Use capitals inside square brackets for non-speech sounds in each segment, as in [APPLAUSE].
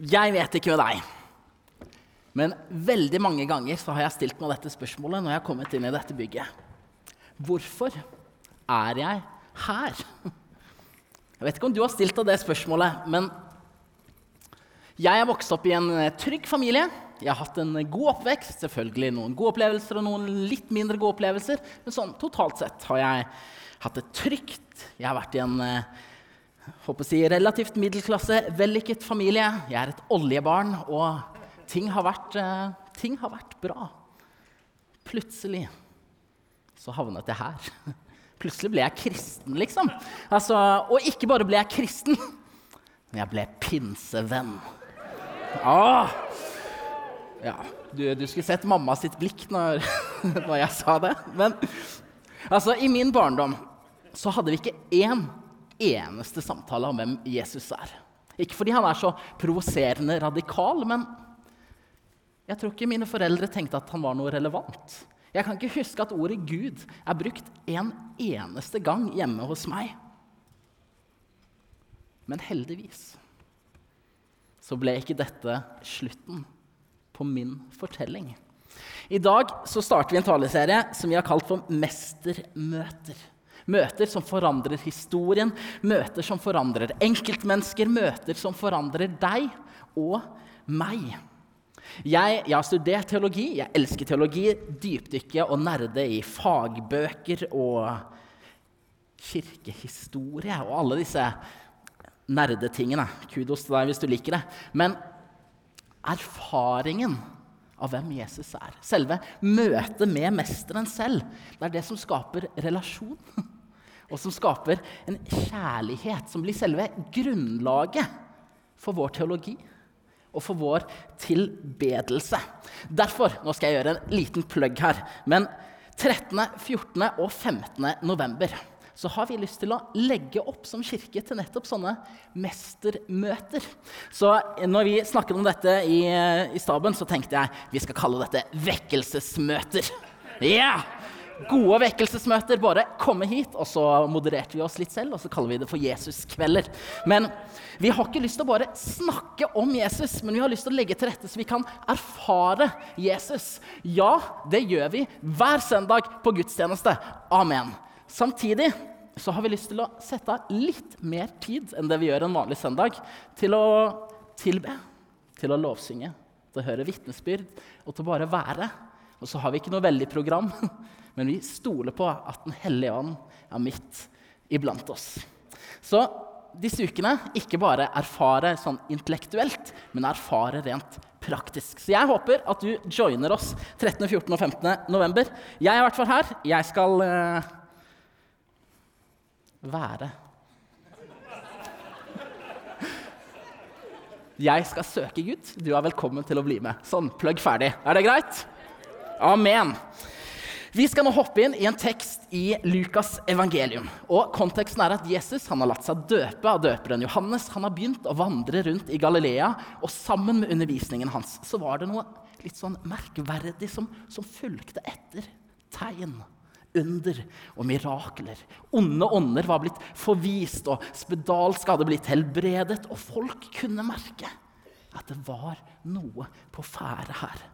Jeg vet ikke med deg, men veldig mange ganger så har jeg stilt meg dette spørsmålet når jeg har kommet inn i dette bygget. Hvorfor er jeg her? Jeg vet ikke om du har stilt deg det spørsmålet, men jeg er vokst opp i en trygg familie. Jeg har hatt en god oppvekst, selvfølgelig noen gode opplevelser og noen litt mindre gode opplevelser. Men sånn totalt sett har jeg hatt det trygt. Jeg har vært i en håper å si, relativt middelklasse, vellykket familie. Jeg er et oljebarn, og ting har vært, eh, ting har vært bra. Plutselig så havnet jeg her. [LAUGHS] Plutselig ble jeg kristen, liksom. Altså, og ikke bare ble jeg kristen, men jeg ble pinsevenn. Ah! Ja, du, du skulle sett mamma sitt blikk når, [LAUGHS] når jeg sa det. Men altså, i min barndom så hadde vi ikke én eneste samtale om hvem Jesus er. Ikke fordi han er så provoserende radikal, men jeg tror ikke mine foreldre tenkte at han var noe relevant. Jeg kan ikke huske at ordet Gud er brukt en eneste gang hjemme hos meg. Men heldigvis så ble ikke dette slutten på min fortelling. I dag så starter vi en taleserie som vi har kalt for Mestermøter. Møter som forandrer historien, møter som forandrer enkeltmennesker, møter som forandrer deg og meg. Jeg, jeg, har studert teologi, jeg elsker teologi, dypdykke og nerde i fagbøker og kirkehistorie og alle disse nerdetingene. Kudos til deg hvis du liker det. Men erfaringen av hvem Jesus er, selve møtet med mesteren selv, det er det som skaper relasjon [LAUGHS] og som skaper en kjærlighet som blir selve grunnlaget for vår teologi og for vår tilbedelse. Derfor nå skal jeg gjøre en liten plugg her. Men 13., 14. og 15. november så har vi lyst til å legge opp som kirke til nettopp sånne mestermøter. Så når vi snakket om dette i, i staben, så tenkte jeg vi skal kalle dette vekkelsesmøter. Ja! Yeah! Gode vekkelsesmøter. Bare komme hit, og så modererte vi oss litt selv, og så kaller vi det for Jesuskvelder. Men vi har ikke lyst til å bare snakke om Jesus, men vi har lyst til å legge til rette så vi kan erfare Jesus. Ja, det gjør vi hver søndag på gudstjeneste. Amen. Samtidig så har vi lyst til å sette av litt mer tid enn det vi gjør en vanlig søndag, til å tilbe, til å lovsynge, til å høre vitnesbyrd og til å bare være. Og så har vi ikke noe veldig program, [LAUGHS] men vi stoler på at Den hellige ånd er midt iblant oss. Så disse ukene ikke bare erfare sånn intellektuelt, men erfare rent praktisk. Så jeg håper at du joiner oss 13., 14. og 15. november. Jeg er i hvert fall her. Jeg skal uh, være Jeg skal søke Gud. Du er velkommen til å bli med. Sånn, plugg ferdig. Er det greit? Amen. Vi skal nå hoppe inn i en tekst i Lukas' evangelium. Og Konteksten er at Jesus har latt seg døpe av døperen Johannes. Han har begynt å vandre rundt i Galilea, og sammen med undervisningen hans så var det noe litt sånn merkverdig som, som fulgte etter. Tegn, under og mirakler. Onde ånder var blitt forvist, og spedalsk hadde blitt helbredet. Og folk kunne merke at det var noe på ferde her.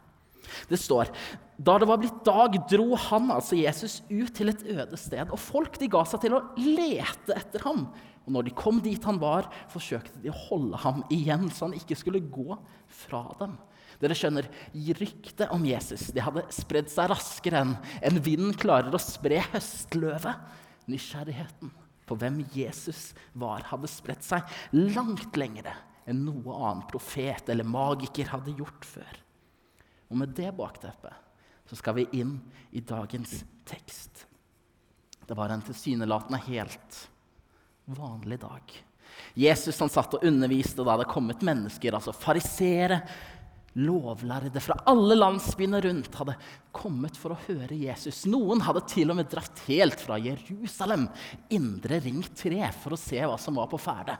Det står da det var blitt dag, dro han, altså Jesus, ut til et øde sted. Og folk de ga seg til å lete etter ham. Og når de kom dit han var, forsøkte de å holde ham igjen, så han ikke skulle gå fra dem. Dere skjønner, Ryktet om Jesus det hadde spredd seg raskere enn en vind klarer å spre høstløvet. Nysgjerrigheten på hvem Jesus var, hadde spredt seg langt lengre enn noe annen profet eller magiker hadde gjort før. Og med det bakteppet så skal vi inn i dagens tekst. Det var en tilsynelatende helt vanlig dag. Jesus han satt og underviste, og da hadde kommet mennesker, altså farisere, lovlærde fra alle landsbyene rundt, hadde kommet for å høre Jesus. Noen hadde til og med dratt helt fra Jerusalem, indre ring 3, for å se hva som var på ferde.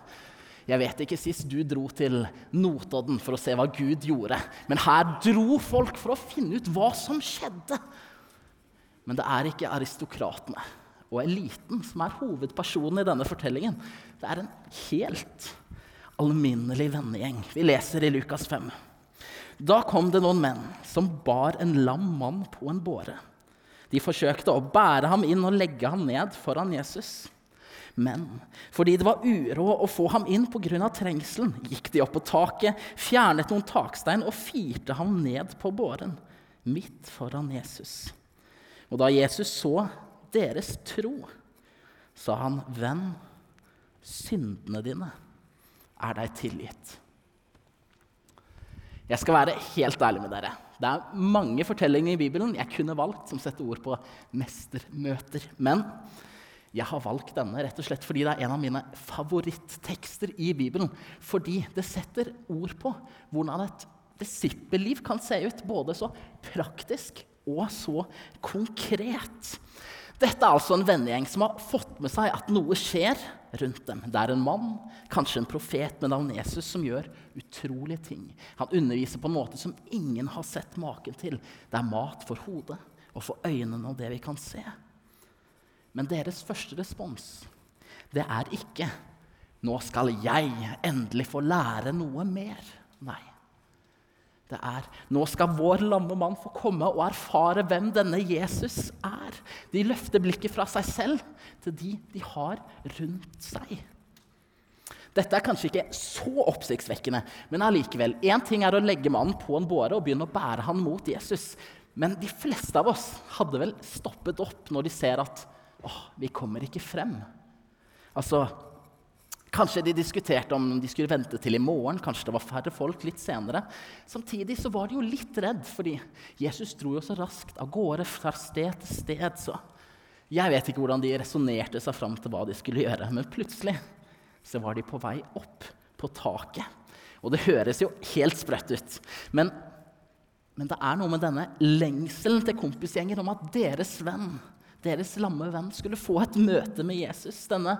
Jeg vet ikke sist du dro til Notodden for å se hva Gud gjorde. Men her dro folk for å finne ut hva som skjedde. Men det er ikke aristokratene og eliten som er hovedpersonen i denne fortellingen. Det er en helt alminnelig vennegjeng. Vi leser i Lukas 5. Da kom det noen menn som bar en lam mann på en båre. De forsøkte å bære ham inn og legge ham ned foran Jesus. Men fordi det var uråd å få ham inn pga. trengselen, gikk de opp på taket, fjernet noen takstein og firte ham ned på båren, midt foran Jesus. Og da Jesus så deres tro, sa han, 'Venn, syndene dine er deg tilgitt.' Jeg skal være helt ærlig med dere. Det er mange fortellinger i Bibelen jeg kunne valgt som setter ord på mestermøter. Men jeg har valgt denne rett og slett fordi det er en av mine favorittekster i Bibelen. Fordi det setter ord på hvordan et disippelliv kan se ut, både så praktisk og så konkret. Dette er altså en vennegjeng som har fått med seg at noe skjer rundt dem. Det er en mann, kanskje en profet med navn Jesus, som gjør utrolige ting. Han underviser på en måte som ingen har sett maken til. Det er mat for hodet og for øynene og det vi kan se. Men deres første respons, det er ikke 'Nå skal jeg endelig få lære noe mer'. Nei det er. Nå skal vår lamme mann få komme og erfare hvem denne Jesus er. De løfter blikket fra seg selv til de de har rundt seg. Dette er kanskje ikke så oppsiktsvekkende, men allikevel. Én ting er å legge mannen på en båre og begynne å bære han mot Jesus. Men de fleste av oss hadde vel stoppet opp når de ser at åh, vi kommer ikke frem. Altså, Kanskje de diskuterte om de skulle vente til i morgen, kanskje det var færre folk litt senere. Samtidig så var de jo litt redd, fordi Jesus dro jo så raskt av gårde fra sted til sted. Så jeg vet ikke hvordan de resonnerte seg fram til hva de skulle gjøre. Men plutselig så var de på vei opp på taket. Og det høres jo helt sprøtt ut. Men, men det er noe med denne lengselen til kompisgjengen om at deres venn, deres lamme venn, skulle få et møte med Jesus. denne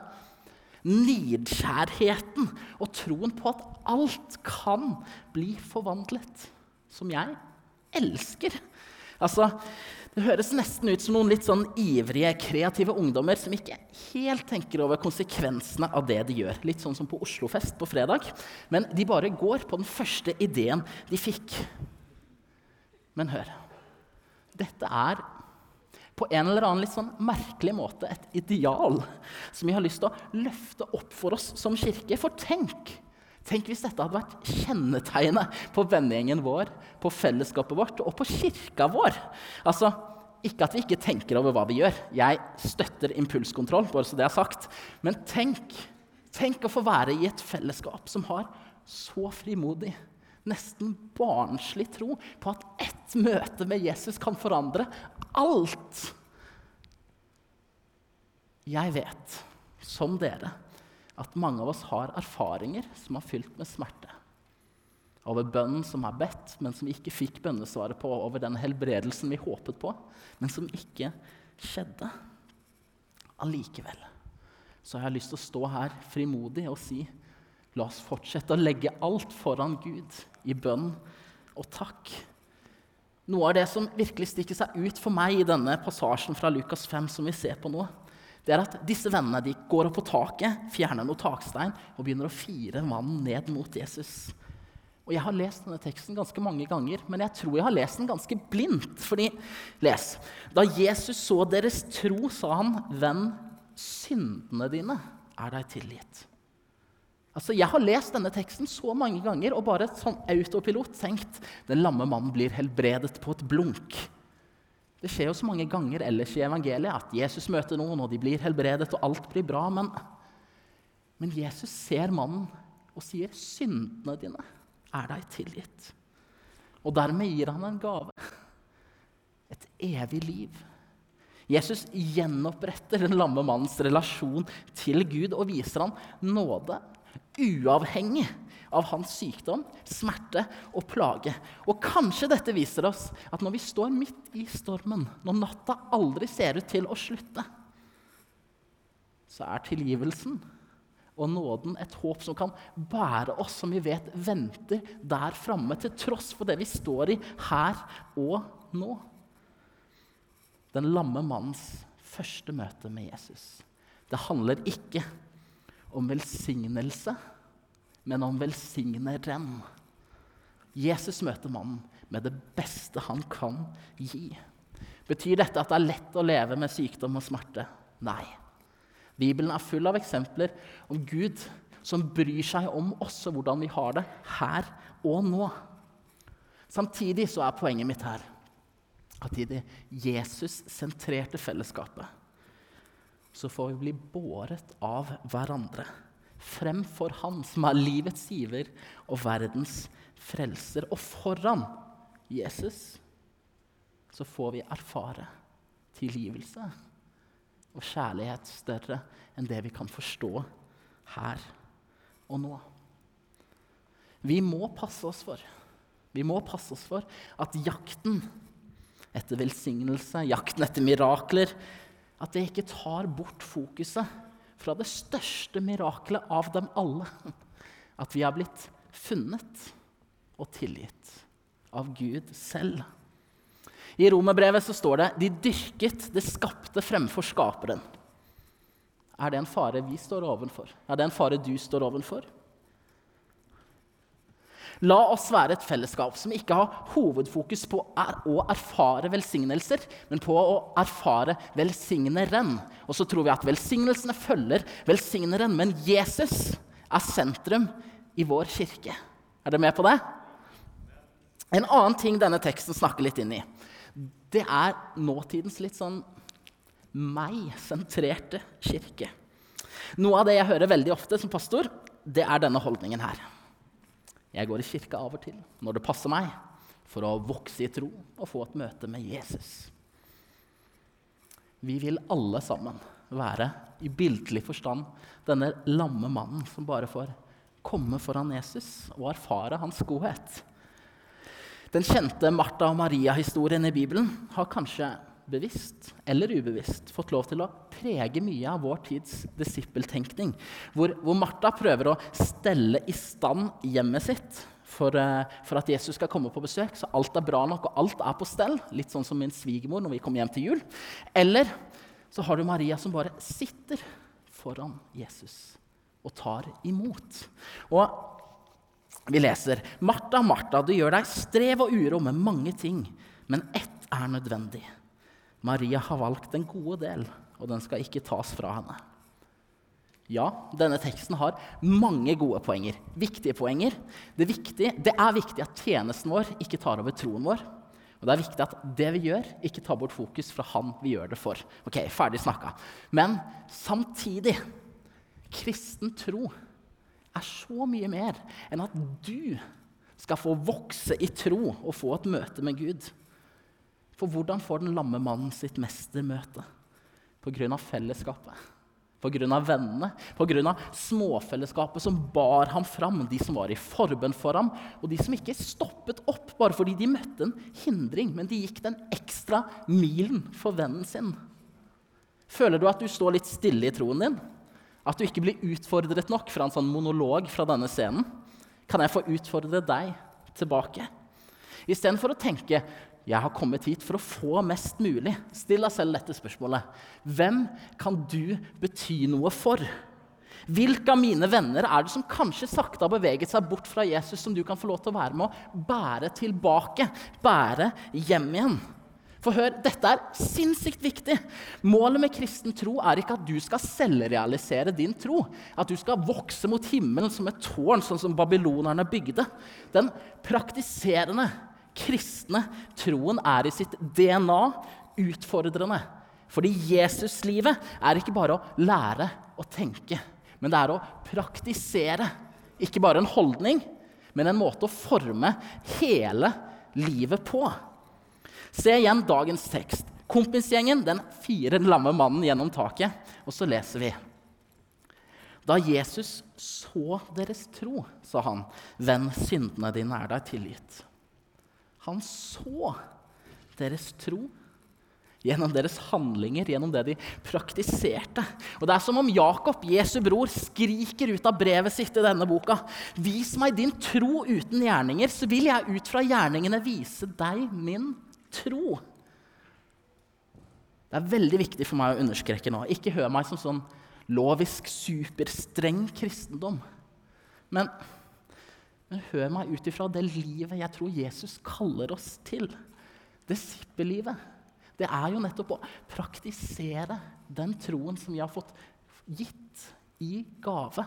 nidkjærheten og troen på at alt kan bli forvandlet. Som jeg elsker. Altså, det høres nesten ut som noen litt sånn ivrige, kreative ungdommer som ikke helt tenker over konsekvensene av det de gjør. Litt sånn som på Oslofest på fredag. Men de bare går på den første ideen de fikk. Men hør. Dette er på en eller annen litt sånn merkelig måte et ideal som vi har lyst til å løfte opp for oss som kirke. For tenk, tenk hvis dette hadde vært kjennetegnet på vennegjengen vår, på fellesskapet vårt og på kirka vår. Altså, ikke at vi ikke tenker over hva vi gjør. Jeg støtter impulskontroll, bare så det er sagt. Men tenk, tenk å få være i et fellesskap som har så frimodig nesten barnslig tro på at ett møte med Jesus kan forandre alt. Jeg vet, som dere, at mange av oss har erfaringer som har fylt med smerte. Over bønnen som er bedt, men som ikke fikk bønnesvaret på. Over den helbredelsen vi håpet på, men som ikke skjedde. Allikevel så har jeg lyst til å stå her frimodig og si La oss fortsette å legge alt foran Gud i bønn og takk. Noe av det som virkelig stikker seg ut for meg i denne passasjen fra Lukas 5, som vi ser på nå, det er at disse vennene de går opp på taket, fjerner noe takstein og begynner å fire mannen ned mot Jesus. Og Jeg har lest denne teksten ganske mange ganger, men jeg tror jeg har lest den ganske blindt. Fordi, les, Da Jesus så deres tro, sa han, 'Venn, syndene dine er deg tilgitt'. Altså, Jeg har lest denne teksten så mange ganger og bare sånn autopilot tenkt den lamme mannen blir helbredet på et blunk. Det skjer jo så mange ganger ellers i evangeliet at Jesus møter noen, og de blir helbredet, og alt blir bra. Men, men Jesus ser mannen og sier, 'Syndene dine er deg tilgitt'. Og dermed gir han en gave. Et evig liv. Jesus gjenoppretter den lamme mannens relasjon til Gud og viser ham nåde uavhengig av hans sykdom, smerte og plage. Og kanskje dette viser oss at når vi står midt i stormen, når natta aldri ser ut til å slutte, så er tilgivelsen og nåden et håp som kan bære oss, som vi vet venter der framme, til tross for det vi står i her og nå. Den lamme mannens første møte med Jesus. Det handler ikke om velsignelse, men om velsigneren. Jesus møter mannen med det beste han kan gi. Betyr dette at det er lett å leve med sykdom og smerte? Nei. Bibelen er full av eksempler om Gud som bryr seg om oss og hvordan vi har det her og nå. Samtidig så er poenget mitt her at i det Jesus-sentrerte fellesskapet så får vi bli båret av hverandre fremfor Han som er livets giver og verdens frelser. Og foran Jesus så får vi erfare tilgivelse og kjærlighet større enn det vi kan forstå her og nå. Vi må passe oss for Vi må passe oss for at jakten etter velsignelse, jakten etter mirakler, at det ikke tar bort fokuset fra det største miraklet av dem alle. [LAUGHS] At vi har blitt funnet og tilgitt av Gud selv. I romerbrevet så står det 'de dyrket det skapte fremfor skaperen'. Er det en fare vi står ovenfor? Er det en fare du står ovenfor? La oss være et fellesskap som ikke har hovedfokus på å erfare velsignelser, men på å erfare velsigneren. Og så tror vi at velsignelsene følger velsigneren, men Jesus er sentrum i vår kirke. Er dere med på det? En annen ting denne teksten snakker litt inn i, det er nåtidens litt sånn meg-sentrerte kirke. Noe av det jeg hører veldig ofte som pastor, det er denne holdningen her. Jeg går i kirka av og til når det passer meg, for å vokse i tro og få et møte med Jesus. Vi vil alle sammen være i bildelig forstand denne lamme mannen som bare får komme foran Jesus og erfare hans godhet. Den kjente Martha og Maria-historien i Bibelen har kanskje bevisst eller ubevisst fått lov til å prege mye av vår tids disippeltenkning. Hvor, hvor Martha prøver å stelle i stand hjemmet sitt for, uh, for, at Jesus skal komme på besøk, så alt er bra nok og alt er på stell. Litt sånn som min svigermor når vi kommer hjem til jul. Eller så har du Maria som bare sitter foran Jesus og tar imot. Og vi leser Martha, Martha, du gjør deg strev og uro med mange ting, men ett er nødvendig. Maria har valgt den gode del, og den skal ikke tas fra henne. Ja, denne teksten har mange gode poenger. Viktige poenger. Det, viktige, det er viktig at tjenesten vår ikke tar over troen vår. Og det er viktig at det vi gjør, ikke tar bort fokus fra han vi gjør det for. Ok, ferdig snakka. Men samtidig kristen tro er så mye mer enn at du skal få vokse i tro og få et møte med Gud. For hvordan får den lamme mannen sitt mestermøte? Pga. fellesskapet, pga. vennene, pga. småfellesskapet som bar ham fram, de som var i forbønn for ham, og de som ikke stoppet opp bare fordi de møtte en hindring, men de gikk den ekstra milen for vennen sin. Føler du at du står litt stille i troen din? At du ikke blir utfordret nok fra en sånn monolog fra denne scenen. Kan jeg få utfordre deg tilbake? Istedenfor å tenke jeg har kommet hit for å få mest mulig, still deg selv dette spørsmålet. Hvem kan du bety noe for? Hvilke av mine venner er det som kanskje sakte har beveget seg bort fra Jesus, som du kan få lov til å være med å bære tilbake, bære hjem igjen? For hør, dette er sinnssykt viktig. Målet med kristen tro er ikke at du skal selvrealisere din tro. At du skal vokse mot himmelen som et tårn, sånn som babylonerne bygde. Den praktiserende kristne troen er i sitt DNA utfordrende. Fordi Jesuslivet er ikke bare å lære å tenke, men det er å praktisere. Ikke bare en holdning, men en måte å forme hele livet på. Se igjen dagens tekst. Kompisgjengen den fire lamme mannen gjennom taket. Og så leser vi. Da Jesus så deres tro, sa han, venn, syndene dine er deg tilgitt. Han så deres tro gjennom deres handlinger, gjennom det de praktiserte. Og Det er som om Jakob, Jesu bror, skriker ut av brevet sitt i denne boka. Vis meg din tro uten gjerninger, så vil jeg ut fra gjerningene vise deg min tro. Det er veldig viktig for meg å understreke nå. Ikke hør meg som sånn lovisk, superstreng kristendom. Men Men hør meg ut ifra det livet jeg tror Jesus kaller oss til. Disippellivet. Det er jo nettopp å praktisere den troen som vi har fått gitt i gave.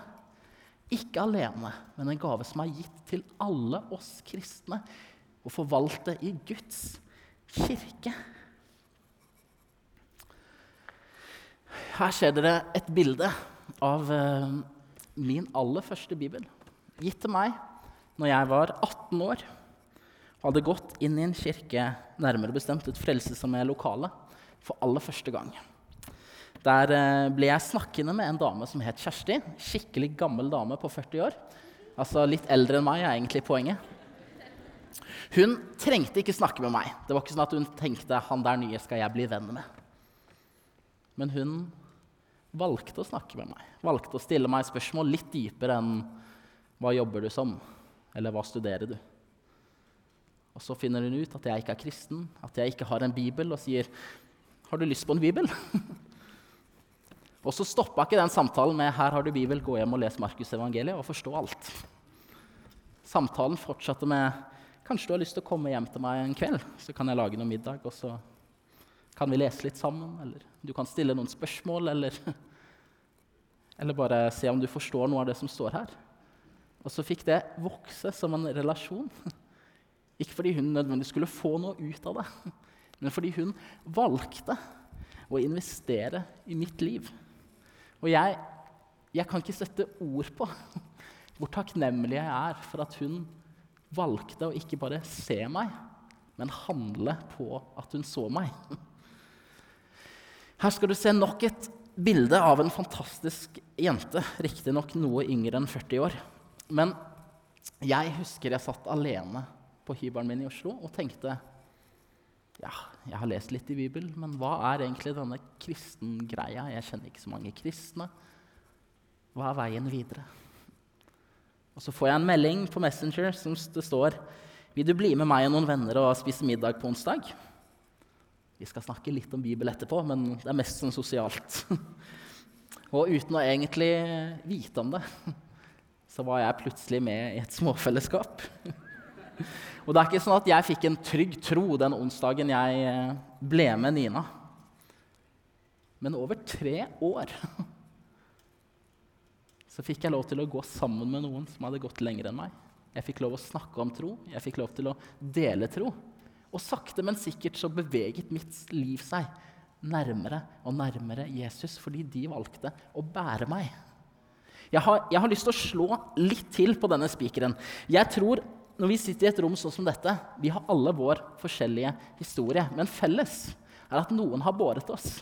Ikke alene, men en gave som er gitt til alle oss kristne. Å forvalte i Guds kirke. Her ser dere et bilde av uh, min aller første bibel. Gitt til meg når jeg var 18 år hadde gått inn i en kirke, nærmere bestemt et frelsesarmé lokale, for aller første gang. Der uh, ble jeg snakkende med en dame som het Kjersti. Skikkelig gammel dame på 40 år. Altså litt eldre enn meg er egentlig poenget. Hun trengte ikke snakke med meg. Det var ikke sånn at hun tenkte han der nye skal jeg bli venn med. Men hun valgte å snakke med meg. Valgte å stille meg spørsmål litt dypere enn hva jobber du som, eller hva studerer du? Og så finner hun ut at jeg ikke er kristen, at jeg ikke har en bibel, og sier har du lyst på en bibel? [LAUGHS] og så stoppa ikke den samtalen med her har du bibel, gå hjem og les Markus evangeliet og forstå alt. Samtalen fortsatte med kanskje du har lyst til å komme hjem til meg en kveld, så kan jeg lage noe middag, og så kan vi lese litt sammen, eller du kan stille noen spørsmål, eller, [LAUGHS] eller bare se om du forstår noe av det som står her. Og så fikk det vokse som en relasjon. [LAUGHS] Ikke fordi hun nødvendigvis skulle få noe ut av det, [LAUGHS] men fordi hun valgte å investere i mitt liv. Og jeg, jeg kan ikke sette ord på [LAUGHS] hvor takknemlig jeg er for at hun valgte å ikke bare se meg, men handle på at hun så meg. Her skal du se nok et bilde av en fantastisk jente. Riktignok noe yngre enn 40 år. Men jeg husker jeg satt alene på hybelen min i Oslo og tenkte ja, jeg har lest litt i Bibelen, men hva er egentlig denne kristengreia? Jeg kjenner ikke så mange kristne. Hva er veien videre? Og så får jeg en melding på Messenger som det står Vil du bli med meg og noen venner og spise middag på onsdag? Vi skal snakke litt om Bibel etterpå, men det er mest sånn sosialt. [LAUGHS] og uten å egentlig vite om det, så var jeg plutselig med i et småfellesskap. [LAUGHS] og det er ikke sånn at jeg fikk en trygg tro den onsdagen jeg eh, ble med Nina. Men over tre år [LAUGHS] så fikk jeg lov til å gå sammen med noen som hadde gått lenger enn meg. Jeg fikk lov å snakke om tro, jeg fikk lov til å dele tro. Og sakte, men sikkert så beveget mitt liv seg nærmere og nærmere Jesus fordi de valgte å bære meg. Jeg har, jeg har lyst til å slå litt til på denne spikeren. Jeg tror når vi sitter i et rom sånn som dette, vi har alle vår forskjellige historie. Men felles er at noen har båret oss.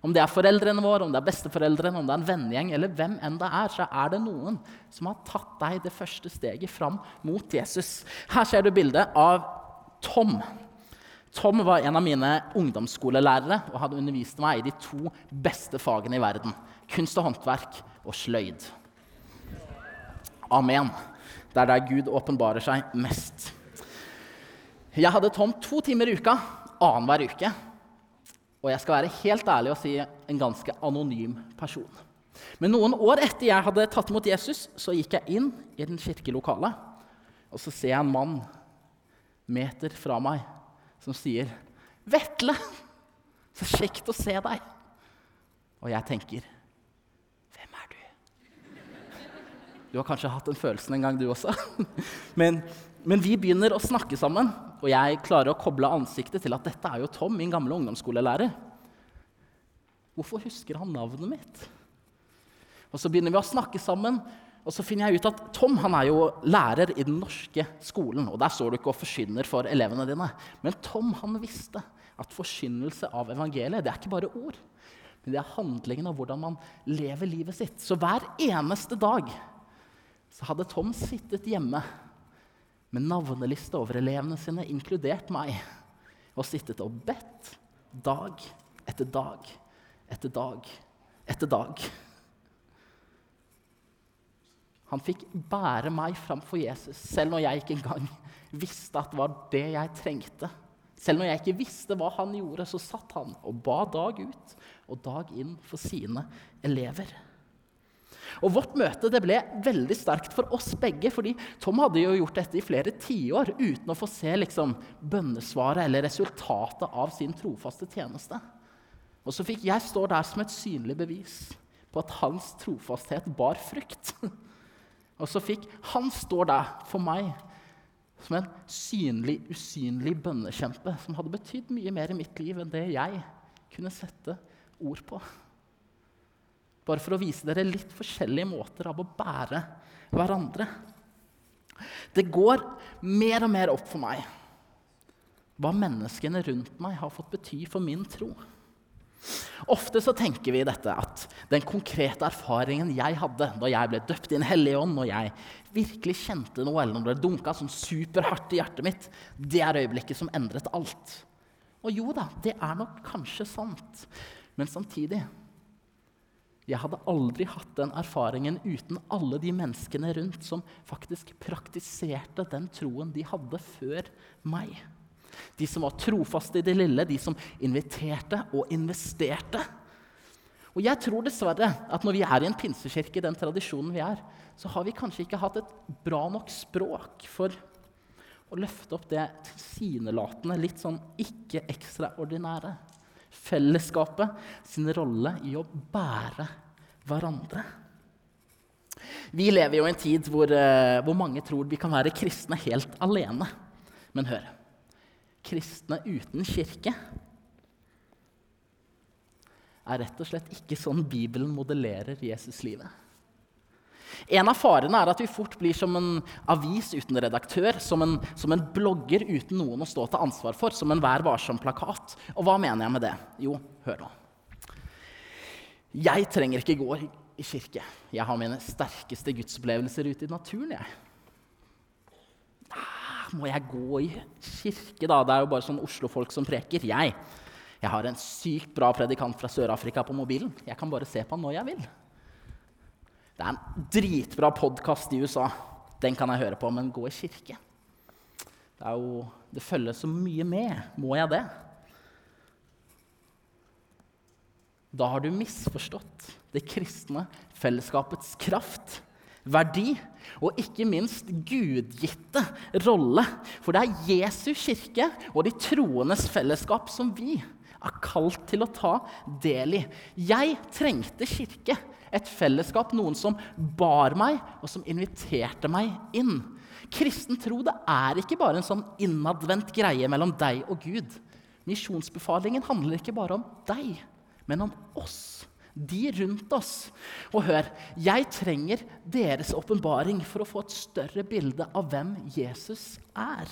Om det er foreldrene våre, om det er besteforeldrene, om det er en vennegjeng, eller hvem enn det er, så er det noen som har tatt deg det første steget fram mot Jesus. Her ser du bildet av Tom. Tom var en av mine ungdomsskolelærere og hadde undervist meg i de to beste fagene i verden. Kunst og håndverk og sløyd. Amen. Det er der Gud åpenbarer seg mest. Jeg hadde tomt to timer i uka annenhver uke. Og jeg skal være helt ærlig og si en ganske anonym person. Men noen år etter jeg hadde tatt imot Jesus, så gikk jeg inn i den kirkelokalet. Og så ser jeg en mann meter fra meg som sier 'Vetle, så kjekt å se deg.' Og jeg tenker 'Hvem er du?' Du har kanskje hatt den følelsen en gang, du også. [LAUGHS] Men, men, vi begynner å snakke sammen, og jeg klarer å koble ansiktet til at dette er jo Tom, min gamle ungdomsskolelærer. Hvorfor husker han navnet mitt? Og så begynner vi å snakke sammen, og så finner jeg ut at Tom han er jo lærer i den norske skolen. og Der står du ikke og forsyner for elevene dine. Men Tom han visste at forkynnelse av evangeliet det er ikke bare ord. Men det er handlingen av hvordan man lever livet sitt. Så hver eneste dag så hadde Tom sittet hjemme med navneliste over elevene sine, inkludert meg, og sittet og bedt dag etter dag etter dag etter dag. Han fikk bære meg framfor Jesus, selv når jeg ikke engang visste at det var det jeg trengte. Selv når jeg ikke visste hva han gjorde, så satt han og ba dag ut og dag inn for sine elever. Og Vårt møte det ble veldig sterkt for oss begge, fordi Tom hadde jo gjort dette i flere tiår uten å få se liksom, bønnesvaret eller resultatet av sin trofaste tjeneste. Og så fikk jeg stå der som et synlig bevis på at hans trofasthet bar frukt. Og så fikk han stå der for meg som en synlig, usynlig bønnekjempe som hadde betydd mye mer i mitt liv enn det jeg kunne sette ord på. Bare for å vise dere litt forskjellige måter av å bære hverandre. Det går mer og mer opp for meg hva menneskene rundt meg har fått bety for min tro. Ofte så tenker vi dette at den konkrete erfaringen jeg hadde da jeg ble døpt i Den hellige ånd, når jeg virkelig kjente noe, eller når det dunka sånn superhardt i hjertet mitt, det er øyeblikket som endret alt. Og jo da, det er nok kanskje sant, men samtidig jeg hadde aldri hatt den erfaringen uten alle de menneskene rundt som faktisk praktiserte den troen de hadde før meg. De som var trofaste i det lille, de som inviterte og investerte. Og jeg tror dessverre at når vi er i en pinsekirke, i den tradisjonen vi er, så har vi kanskje ikke hatt et bra nok språk for å løfte opp det tilsynelatende, litt sånn ikke-ekstraordinære fellesskapet sin rolle i å bære hverandre. Vi lever jo i en tid hvor, uh, hvor, mange tror vi kan være kristne helt alene. Men hør kristne uten kirke er rett og slett ikke sånn Bibelen modellerer Jesuslivet. En av farene er at vi fort blir som en avis uten redaktør, som en, som en blogger uten noen å stå til ansvar for, som en Vær varsom-plakat. Og hva mener jeg med det? Jo, hør nå. Jeg trenger ikke gå i kirke. Jeg har mine sterkeste gudsopplevelser ute i naturen. jeg. Ah, må jeg gå i kirke, da? Det er jo bare sånn Oslo-folk som preker. Jeg, jeg har en sykt bra predikant fra Sør-Afrika på mobilen. Jeg kan bare se på han når jeg vil. Det er en dritbra podkast i USA. Den kan jeg høre på, men gå i kirke Det, er jo, det følger så mye med. Må jeg det? Da har du misforstått det kristne fellesskapets kraft, verdi og ikke minst gudgitte rolle. For det er Jesu kirke og de troendes fellesskap som vi er kalt til å ta del i. Jeg trengte kirke et fellesskap, noen som bar meg, og som inviterte meg inn. Kristen tro det er ikke bare en sånn innadvendt greie mellom deg og Gud. Misjonsbefalingen handler ikke bare om deg, men om oss. De rundt oss. Og hør, jeg trenger deres åpenbaring for å få et større bilde av hvem Jesus er.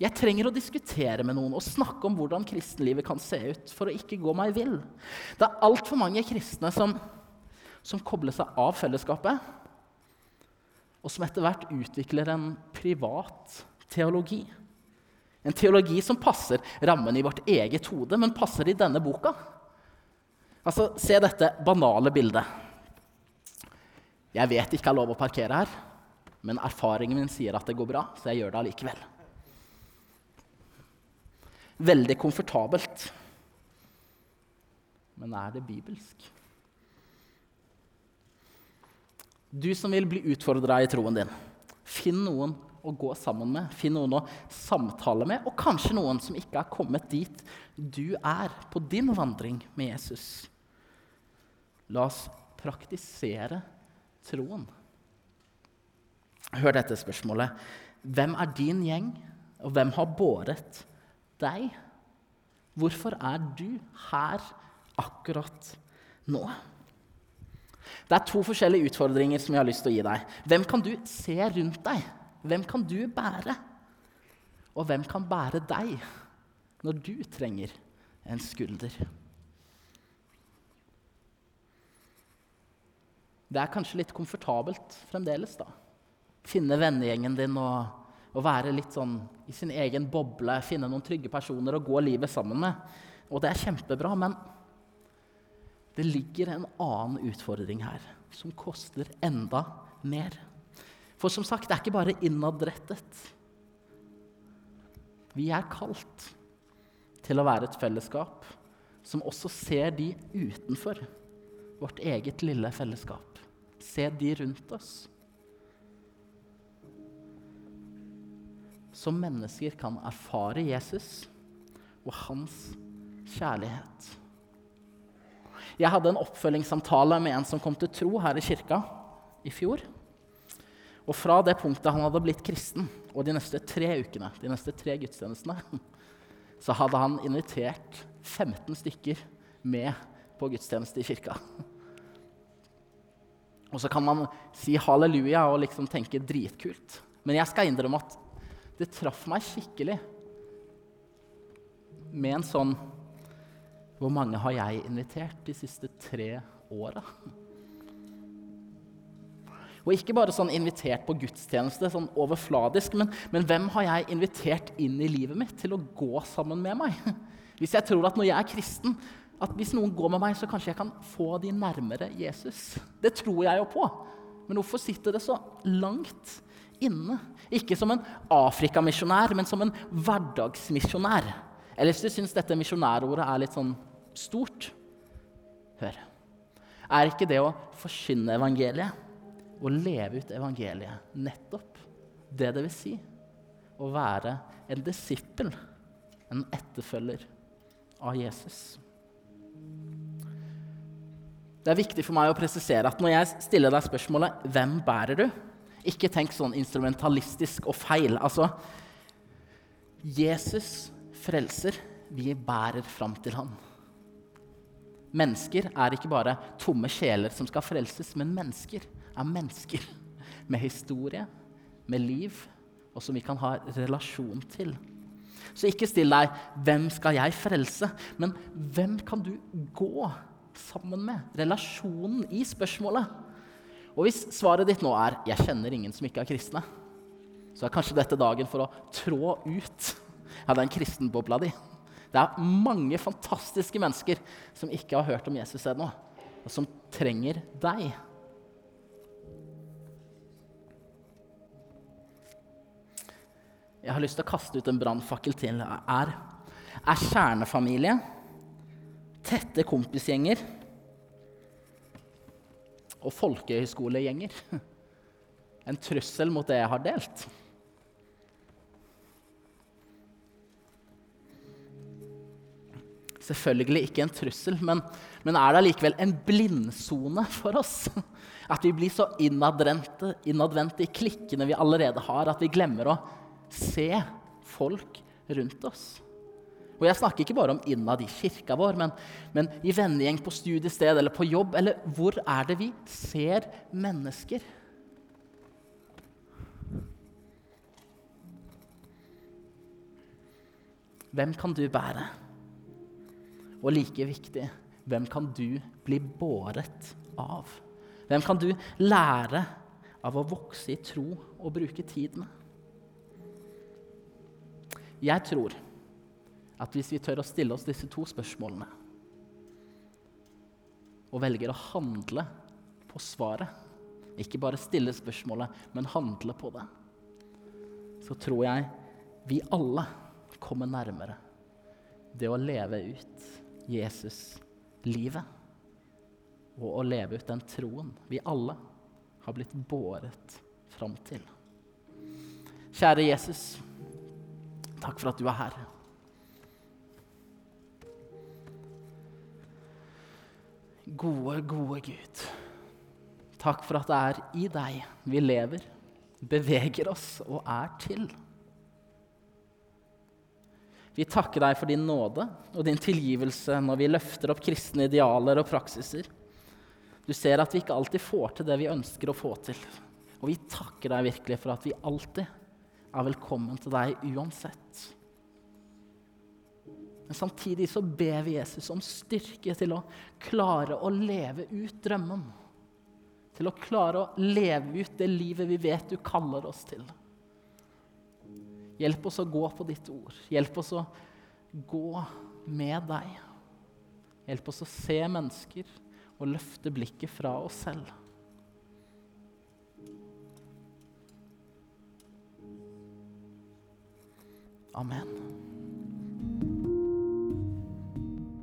Jeg trenger å diskutere med noen og snakke om hvordan kristenlivet kan se ut, for å ikke gå meg vill. Det er altfor mange kristne som, som kobler seg av fellesskapet, og som etter hvert utvikler en privat teologi. En teologi som passer rammen i vårt eget hode, men passer i denne boka. Altså, Se dette banale bildet. Jeg vet ikke jeg har lov å parkere her, men erfaringen min sier at det går bra, så jeg gjør det allikevel veldig komfortabelt. Men er det bibelsk? Du som vil bli utfordra i troen din, finn noen å gå sammen med, finn noen å samtale med, og kanskje noen som ikke har kommet dit du er på din vandring med Jesus. La oss praktisere troen. Hør dette spørsmålet. Hvem er din gjeng, og hvem har båret deg? Hvorfor er du her akkurat nå? Det er to forskjellige utfordringer som jeg har lyst til å gi deg. Hvem kan du se rundt deg? Hvem kan du bære? Og hvem kan bære deg når du trenger en skulder? Det er kanskje litt komfortabelt fremdeles, da. Finne vennegjengen din og å være litt sånn i sin egen boble, finne noen trygge personer å gå livet sammen med. Og det er kjempebra, men det ligger en annen utfordring her som koster enda mer. For som sagt, det er ikke bare innadrettet. Vi er kalt til å være et fellesskap som også ser de utenfor vårt eget lille fellesskap. Se de rundt oss. Som mennesker kan erfare Jesus og hans kjærlighet. Jeg hadde en oppfølgingssamtale med en som kom til tro her i kirka i fjor. Og fra det punktet han hadde blitt kristen, og de neste tre ukene, de neste tre gudstjenestene, [LAUGHS] så hadde han invitert 15 stykker med på gudstjeneste i kirka. [LAUGHS] Og så kan man si halleluja og liksom tenke dritkult. Men jeg skal innrømme at det traff meg skikkelig med en sånn Hvor mange har jeg invitert de siste tre åra? Og ikke bare sånn invitert på gudstjeneste, sånn overfladisk, men, men, hvem har jeg invitert inn i livet mitt til å gå sammen med meg? Hvis jeg tror at når jeg er kristen, at hvis noen går med meg, så kanskje jeg kan få de nærmere Jesus. Det tror jeg jo på. Men hvorfor sitter det så langt inne? Ikke som en Afrikamisjonær, men som en hverdagsmisjonær. Eller hvis du syns dette misjonærordet er litt sånn stort Hør. Er ikke det å forkynne evangeliet, å leve ut evangeliet, nettopp det det vil si å være en disippel, en etterfølger av Jesus? Det er viktig for meg å presisere at når jeg stiller deg spørsmålet 'Hvem bærer du?', ikke tenk sånn instrumentalistisk og feil. Altså Jesus frelser. Vi bærer fram til ham. Mennesker er ikke bare tomme sjeler som skal frelses, men mennesker er mennesker med historie, med liv, og som vi kan ha relasjon til. Så ikke still deg 'Hvem skal jeg frelse?', men 'Hvem kan du gå?' sammen med, relasjonen i spørsmålet. Og hvis svaret ditt nå er 'jeg kjenner ingen som ikke er kristne', så er kanskje dette dagen for å trå ut av den kristenbobla di. Det er mange fantastiske mennesker som ikke har hørt om Jesus ennå, og som trenger deg. Jeg har lyst til å kaste ut en brannfakkel til. Er, er kjernefamilie tette kompisgjenger og folkehøyskolegjenger [LAUGHS] en trussel mot det jeg har delt. Selvfølgelig ikke en trussel, men, men er det allikevel en blindsone for oss? [LAUGHS] At vi blir så innadvendte, innadvendte i klikkene vi allerede har, at vi glemmer å se folk rundt oss? Og jeg snakker ikke bare om innad i kirka vår, men, men i vennegjeng på studiested eller på jobb. Eller hvor er det vi ser mennesker? Hvem kan du bære? Og like viktig hvem kan du bli båret av? Hvem kan du lære av å vokse i tro og bruke tid med? Jeg tror at hvis vi tør å stille oss disse to spørsmålene og velger å handle på svaret, ikke bare stille spørsmålet, men handle på det, så tror jeg vi alle kommer nærmere det å leve ut Jesus-livet. Og å leve ut den troen vi alle har blitt båret fram til. Kjære Jesus, takk for at du er her. Gode, gode Gud. Takk for at det er i deg vi lever, beveger oss og er til. Vi takker deg for din nåde og din tilgivelse når vi løfter opp kristne idealer og praksiser. Du ser at vi ikke alltid får til det vi ønsker å få til. Og vi takker deg virkelig for at vi alltid er velkommen til deg uansett. Men samtidig så ber vi Jesus om styrke til å klare å leve ut drømmen. Til å klare å leve ut det livet vi vet du kaller oss til. Hjelp oss å gå på ditt ord. Hjelp oss å gå med deg. Hjelp oss å se mennesker og løfte blikket fra oss selv. Amen.